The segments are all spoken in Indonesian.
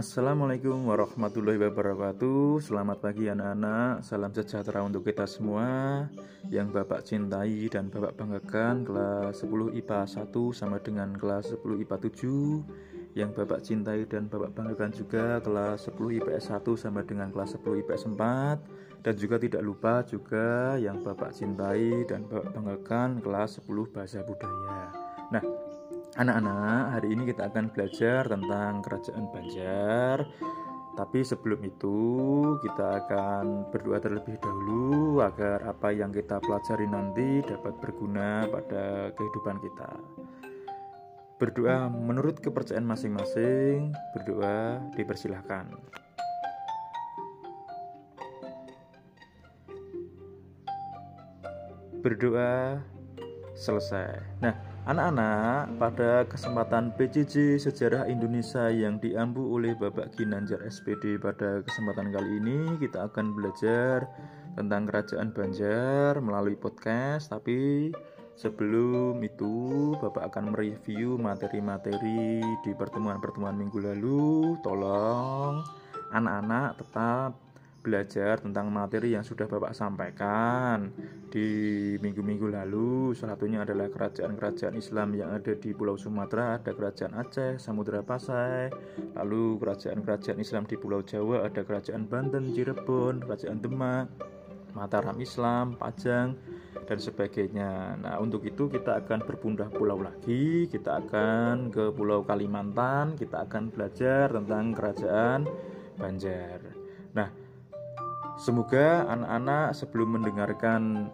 Assalamualaikum warahmatullahi wabarakatuh. Selamat pagi anak-anak. Salam sejahtera untuk kita semua Yang Bapak cintai dan Bapak banggakan. Kelas 10 IPA 1 sama dengan kelas 10 IPA 7 Yang Bapak cintai dan Bapak banggakan juga. Kelas 10 IPS 1 sama dengan kelas 10 IPS 4 Dan juga tidak lupa juga Yang Bapak cintai dan Bapak banggakan Kelas 10 Bahasa Budaya. Nah Anak-anak, hari ini kita akan belajar tentang Kerajaan Banjar. Tapi sebelum itu, kita akan berdoa terlebih dahulu agar apa yang kita pelajari nanti dapat berguna pada kehidupan kita. Berdoa menurut kepercayaan masing-masing, berdoa dipersilahkan. Berdoa selesai. Nah, Anak-anak, pada kesempatan PJJ Sejarah Indonesia yang diampu oleh Bapak Ginanjar SPD pada kesempatan kali ini kita akan belajar tentang Kerajaan Banjar melalui podcast. Tapi sebelum itu Bapak akan mereview materi-materi di pertemuan-pertemuan minggu lalu. Tolong anak-anak tetap belajar tentang materi yang sudah Bapak sampaikan di minggu-minggu lalu. Salah satunya adalah kerajaan-kerajaan Islam yang ada di Pulau Sumatera, ada kerajaan Aceh, Samudra Pasai, lalu kerajaan-kerajaan Islam di Pulau Jawa, ada kerajaan Banten, Cirebon, kerajaan Demak, Mataram Islam, Pajang, dan sebagainya. Nah, untuk itu kita akan berpindah pulau lagi, kita akan ke Pulau Kalimantan, kita akan belajar tentang kerajaan Banjar. Semoga anak-anak sebelum mendengarkan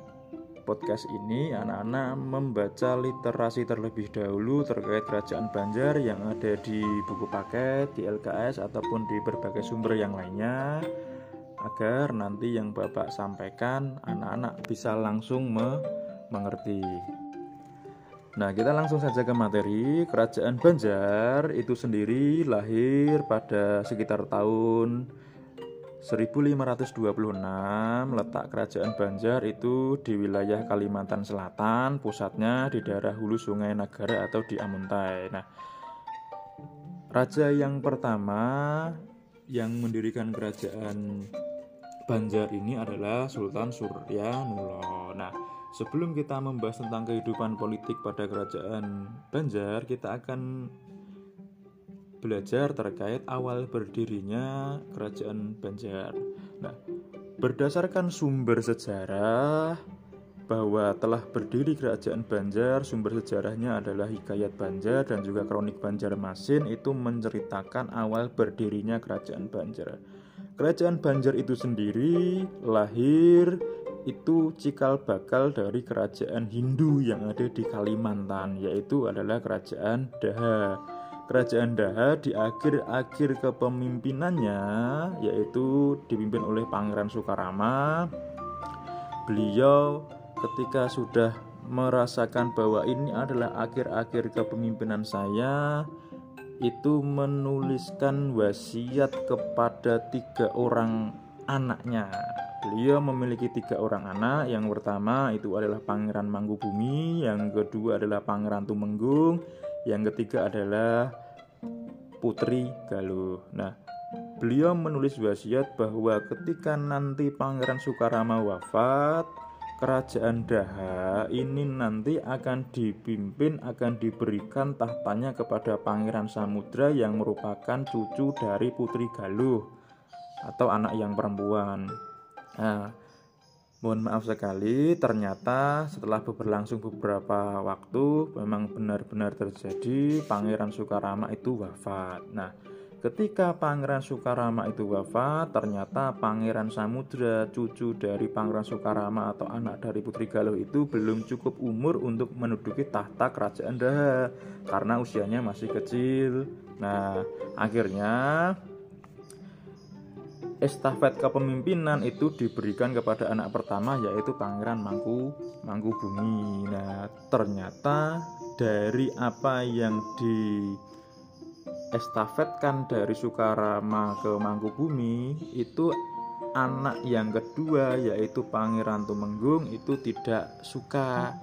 podcast ini anak-anak membaca literasi terlebih dahulu terkait kerajaan Banjar yang ada di buku paket, di LKS ataupun di berbagai sumber yang lainnya agar nanti yang Bapak sampaikan anak-anak bisa langsung me mengerti. Nah, kita langsung saja ke materi. Kerajaan Banjar itu sendiri lahir pada sekitar tahun 1526 letak kerajaan Banjar itu di wilayah Kalimantan Selatan, pusatnya di daerah hulu Sungai Nagara atau di Amuntai. Nah, raja yang pertama yang mendirikan kerajaan Banjar ini adalah Sultan Surya Nulo. Nah, sebelum kita membahas tentang kehidupan politik pada kerajaan Banjar, kita akan belajar terkait awal berdirinya kerajaan Banjar. Nah, berdasarkan sumber sejarah bahwa telah berdiri kerajaan Banjar, sumber sejarahnya adalah Hikayat Banjar dan juga Kronik Banjarmasin itu menceritakan awal berdirinya kerajaan Banjar. Kerajaan Banjar itu sendiri lahir itu cikal bakal dari kerajaan Hindu yang ada di Kalimantan yaitu adalah kerajaan Daha. Kerajaan Daha di akhir-akhir kepemimpinannya yaitu dipimpin oleh Pangeran Soekarama. Beliau ketika sudah merasakan bahwa ini adalah akhir-akhir kepemimpinan saya itu menuliskan wasiat kepada tiga orang anaknya. Beliau memiliki tiga orang anak. Yang pertama itu adalah Pangeran Mangkubumi, yang kedua adalah Pangeran Tumenggung, yang ketiga adalah Putri Galuh. Nah, beliau menulis wasiat bahwa ketika nanti Pangeran Soekarama wafat, kerajaan Daha ini nanti akan dipimpin akan diberikan tahtanya kepada Pangeran Samudra yang merupakan cucu dari Putri Galuh atau anak yang perempuan. Nah, Mohon maaf sekali, ternyata setelah berlangsung beberapa waktu memang benar-benar terjadi Pangeran Soekarama itu wafat. Nah, ketika Pangeran Soekarama itu wafat, ternyata Pangeran Samudra, cucu dari Pangeran Soekarama atau anak dari Putri Galuh itu belum cukup umur untuk menduduki tahta kerajaan Daha karena usianya masih kecil. Nah, akhirnya estafet kepemimpinan itu diberikan kepada anak pertama yaitu Pangeran Mangku Mangku Bumi. Nah, ternyata dari apa yang di estafetkan dari Soekarama ke Mangkubumi itu anak yang kedua yaitu Pangeran Tumenggung itu tidak suka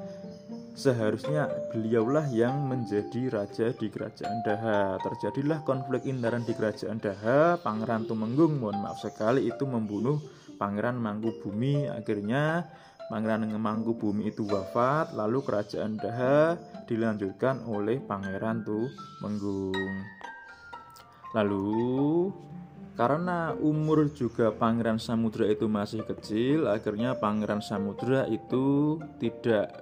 seharusnya beliaulah yang menjadi raja di kerajaan Daha. Terjadilah konflik indaran di kerajaan Daha. Pangeran Tumenggung, mohon maaf sekali, itu membunuh Pangeran Mangkubumi. Akhirnya Pangeran Mangkubumi itu wafat, lalu kerajaan Daha dilanjutkan oleh Pangeran Tumenggung. Lalu karena umur juga Pangeran Samudra itu masih kecil, akhirnya Pangeran Samudra itu tidak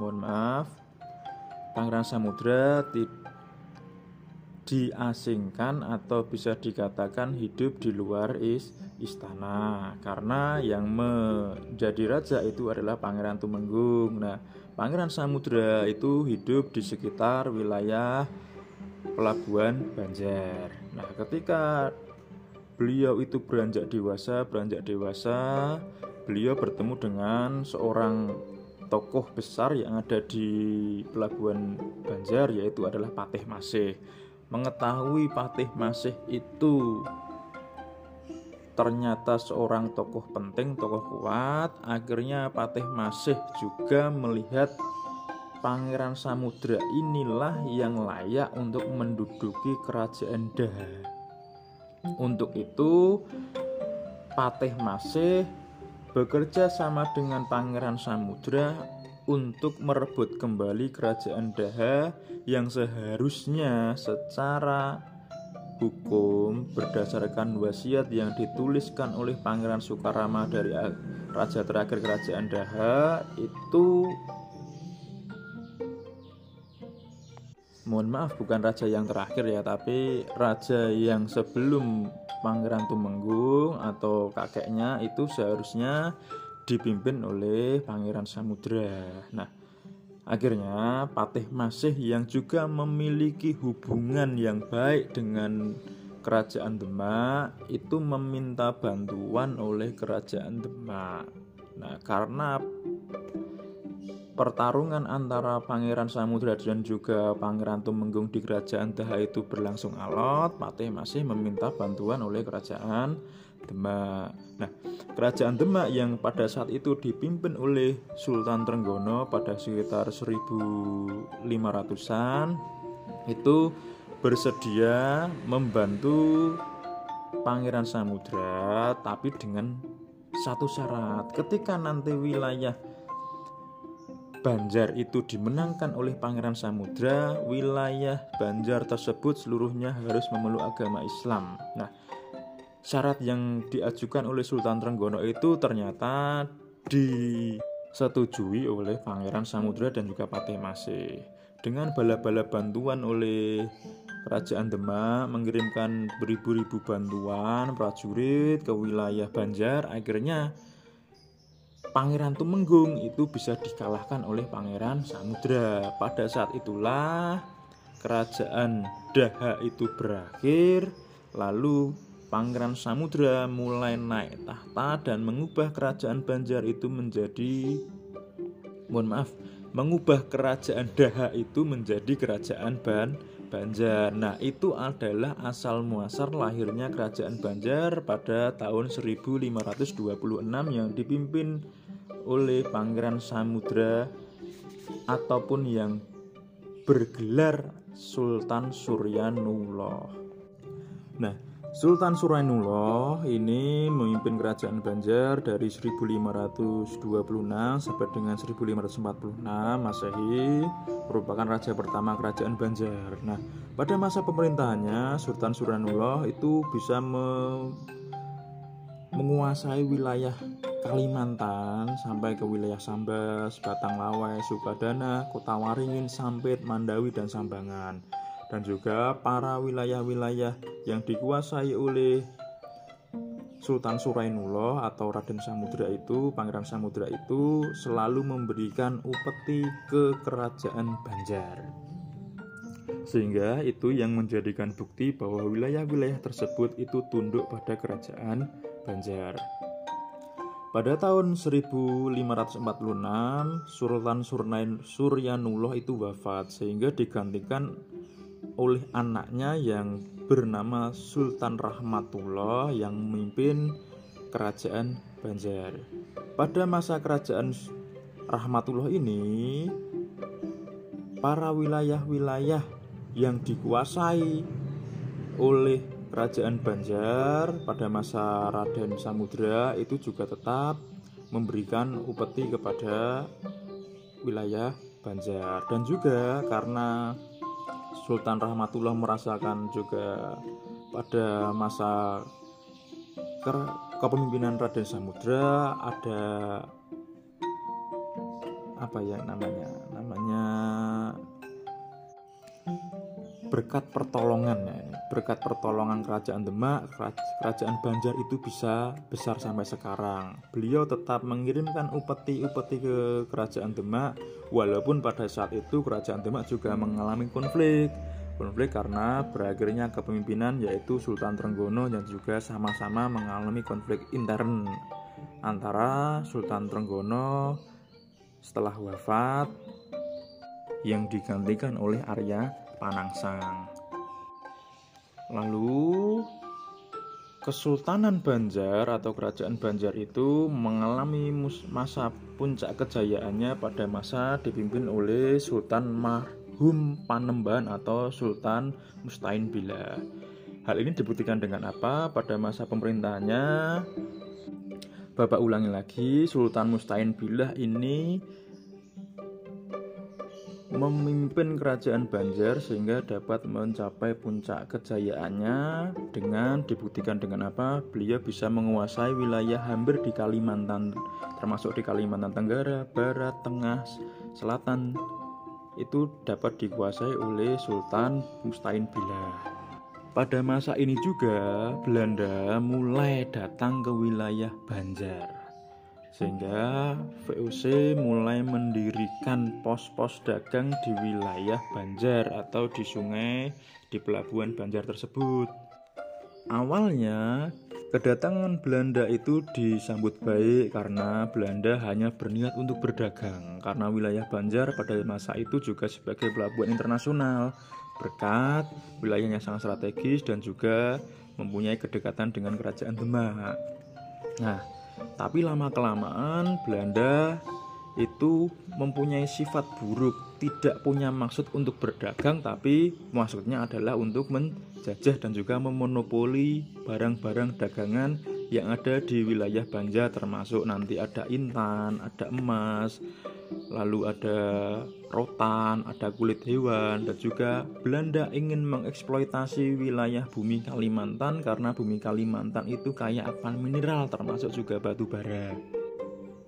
mohon maaf, Pangeran Samudra di, diasingkan atau bisa dikatakan hidup di luar is, istana karena yang menjadi raja itu adalah Pangeran Tumenggung. Nah, Pangeran Samudra itu hidup di sekitar wilayah pelabuhan Banjar. Nah, ketika beliau itu beranjak dewasa, beranjak dewasa, beliau bertemu dengan seorang tokoh besar yang ada di pelabuhan Banjar yaitu adalah Patih Masih. Mengetahui Patih Masih itu ternyata seorang tokoh penting, tokoh kuat, akhirnya Patih Masih juga melihat Pangeran Samudra inilah yang layak untuk menduduki kerajaan Daha. Untuk itu, Patih Masih bekerja sama dengan Pangeran Samudra untuk merebut kembali kerajaan Daha yang seharusnya secara hukum berdasarkan wasiat yang dituliskan oleh Pangeran Soekarama dari raja terakhir kerajaan Daha itu mohon maaf bukan raja yang terakhir ya tapi raja yang sebelum Pangeran Tumenggung atau kakeknya itu seharusnya dipimpin oleh Pangeran Samudra. Nah, akhirnya Patih Masih yang juga memiliki hubungan yang baik dengan Kerajaan Demak itu meminta bantuan oleh Kerajaan Demak. Nah, karena pertarungan antara Pangeran Samudra dan juga Pangeran Tumenggung di Kerajaan Daha itu berlangsung alot, Patih masih meminta bantuan oleh Kerajaan Demak. Nah, Kerajaan Demak yang pada saat itu dipimpin oleh Sultan Trenggono pada sekitar 1500-an itu bersedia membantu Pangeran Samudra tapi dengan satu syarat ketika nanti wilayah Banjar itu dimenangkan oleh Pangeran Samudra, wilayah Banjar tersebut seluruhnya harus memeluk agama Islam. Nah, syarat yang diajukan oleh Sultan Trenggono itu ternyata disetujui oleh Pangeran Samudra dan juga Patih Masih. Dengan bala-bala bantuan oleh Kerajaan Demak mengirimkan beribu-ribu bantuan prajurit ke wilayah Banjar, akhirnya Pangeran Tumenggung itu bisa dikalahkan oleh Pangeran Samudra. Pada saat itulah kerajaan Daha itu berakhir, lalu Pangeran Samudra mulai naik tahta dan mengubah kerajaan Banjar itu menjadi mohon maaf, mengubah kerajaan Daha itu menjadi kerajaan Ban Banjar. Nah, itu adalah asal muasal lahirnya kerajaan Banjar pada tahun 1526 yang dipimpin oleh Pangeran Samudra ataupun yang bergelar Sultan Suryanullah. Nah, Sultan Suryanullah ini memimpin kerajaan Banjar dari 1526 sampai dengan 1546 Masehi merupakan raja pertama kerajaan Banjar. Nah, pada masa pemerintahannya Sultan Suryanullah itu bisa menguasai wilayah Kalimantan sampai ke wilayah Sambas, Batang Lawai, Sukadana, Kota Waringin, Sampit, Mandawi, dan Sambangan. Dan juga para wilayah-wilayah yang dikuasai oleh Sultan Surainullah atau Raden Samudra itu, Pangeran Samudra itu selalu memberikan upeti ke kerajaan Banjar. Sehingga itu yang menjadikan bukti bahwa wilayah-wilayah tersebut itu tunduk pada kerajaan Banjar. Pada tahun 1546, Sultan Suryanullah itu wafat sehingga digantikan oleh anaknya yang bernama Sultan Rahmatullah yang memimpin kerajaan Banjar. Pada masa kerajaan Rahmatullah ini para wilayah-wilayah yang dikuasai oleh Kerajaan Banjar pada masa Raden Samudra itu juga tetap memberikan upeti kepada wilayah Banjar. Dan juga karena Sultan Rahmatullah merasakan juga pada masa kepemimpinan Raden Samudra ada apa ya namanya? Namanya berkat pertolongan ya berkat pertolongan kerajaan Demak kerajaan Banjar itu bisa besar sampai sekarang. Beliau tetap mengirimkan upeti-upeti ke kerajaan Demak. Walaupun pada saat itu kerajaan Demak juga mengalami konflik. Konflik karena berakhirnya kepemimpinan yaitu Sultan Trenggono yang juga sama-sama mengalami konflik intern antara Sultan Trenggono setelah wafat yang digantikan oleh Arya Panangsang. Lalu Kesultanan Banjar atau Kerajaan Banjar itu mengalami masa puncak kejayaannya pada masa dipimpin oleh Sultan Marhum Panembahan atau Sultan Mustain Bila. Hal ini dibuktikan dengan apa? Pada masa pemerintahannya Bapak ulangi lagi, Sultan Mustain Billah ini memimpin kerajaan Banjar sehingga dapat mencapai puncak kejayaannya dengan dibuktikan dengan apa? Beliau bisa menguasai wilayah hampir di Kalimantan termasuk di Kalimantan Tenggara, Barat, Tengah, Selatan itu dapat dikuasai oleh Sultan Mustain Billah. Pada masa ini juga Belanda mulai datang ke wilayah Banjar sehingga VOC mulai mendirikan pos-pos dagang di wilayah Banjar atau di sungai di pelabuhan Banjar tersebut. Awalnya kedatangan Belanda itu disambut baik karena Belanda hanya berniat untuk berdagang karena wilayah Banjar pada masa itu juga sebagai pelabuhan internasional berkat wilayahnya sangat strategis dan juga mempunyai kedekatan dengan kerajaan Demak. Nah, tapi lama-kelamaan Belanda itu mempunyai sifat buruk, tidak punya maksud untuk berdagang, tapi maksudnya adalah untuk menjajah dan juga memonopoli barang-barang dagangan yang ada di wilayah Banjar, termasuk nanti ada intan, ada emas, lalu ada rotan, ada kulit hewan, dan juga Belanda ingin mengeksploitasi wilayah bumi Kalimantan karena bumi Kalimantan itu kaya akan mineral termasuk juga batu bara.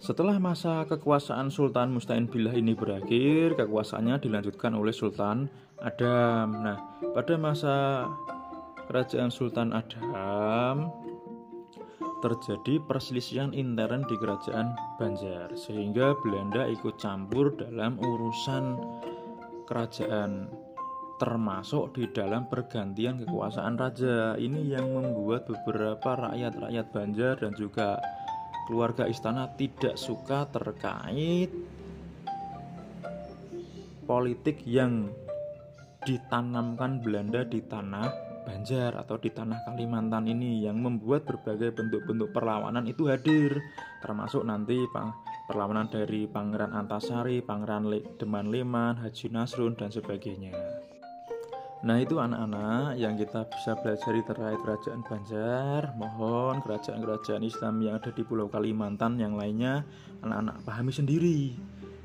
Setelah masa kekuasaan Sultan Mustain Billah ini berakhir, kekuasaannya dilanjutkan oleh Sultan Adam. Nah, pada masa kerajaan Sultan Adam, terjadi perselisihan intern di kerajaan Banjar sehingga Belanda ikut campur dalam urusan kerajaan termasuk di dalam pergantian kekuasaan raja. Ini yang membuat beberapa rakyat-rakyat Banjar dan juga keluarga istana tidak suka terkait politik yang ditanamkan Belanda di tanah Banjar atau di tanah Kalimantan ini yang membuat berbagai bentuk-bentuk perlawanan itu hadir termasuk nanti perlawanan dari Pangeran Antasari, Pangeran Deman Leman, Haji Nasrun dan sebagainya. Nah itu anak-anak yang kita bisa belajar terkait kerajaan Banjar. Mohon kerajaan-kerajaan Islam yang ada di Pulau Kalimantan yang lainnya Anak-anak pahami sendiri.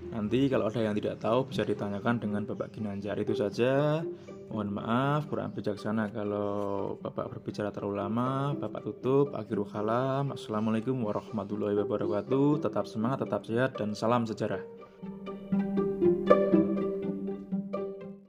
Nanti kalau ada yang tidak tahu bisa ditanyakan dengan Bapak Ginanjar Itu saja Mohon maaf kurang bijaksana kalau Bapak berbicara terlalu lama. Bapak tutup. Akhirul kalam. Assalamualaikum warahmatullahi wabarakatuh. Tetap semangat, tetap sehat, dan salam sejarah.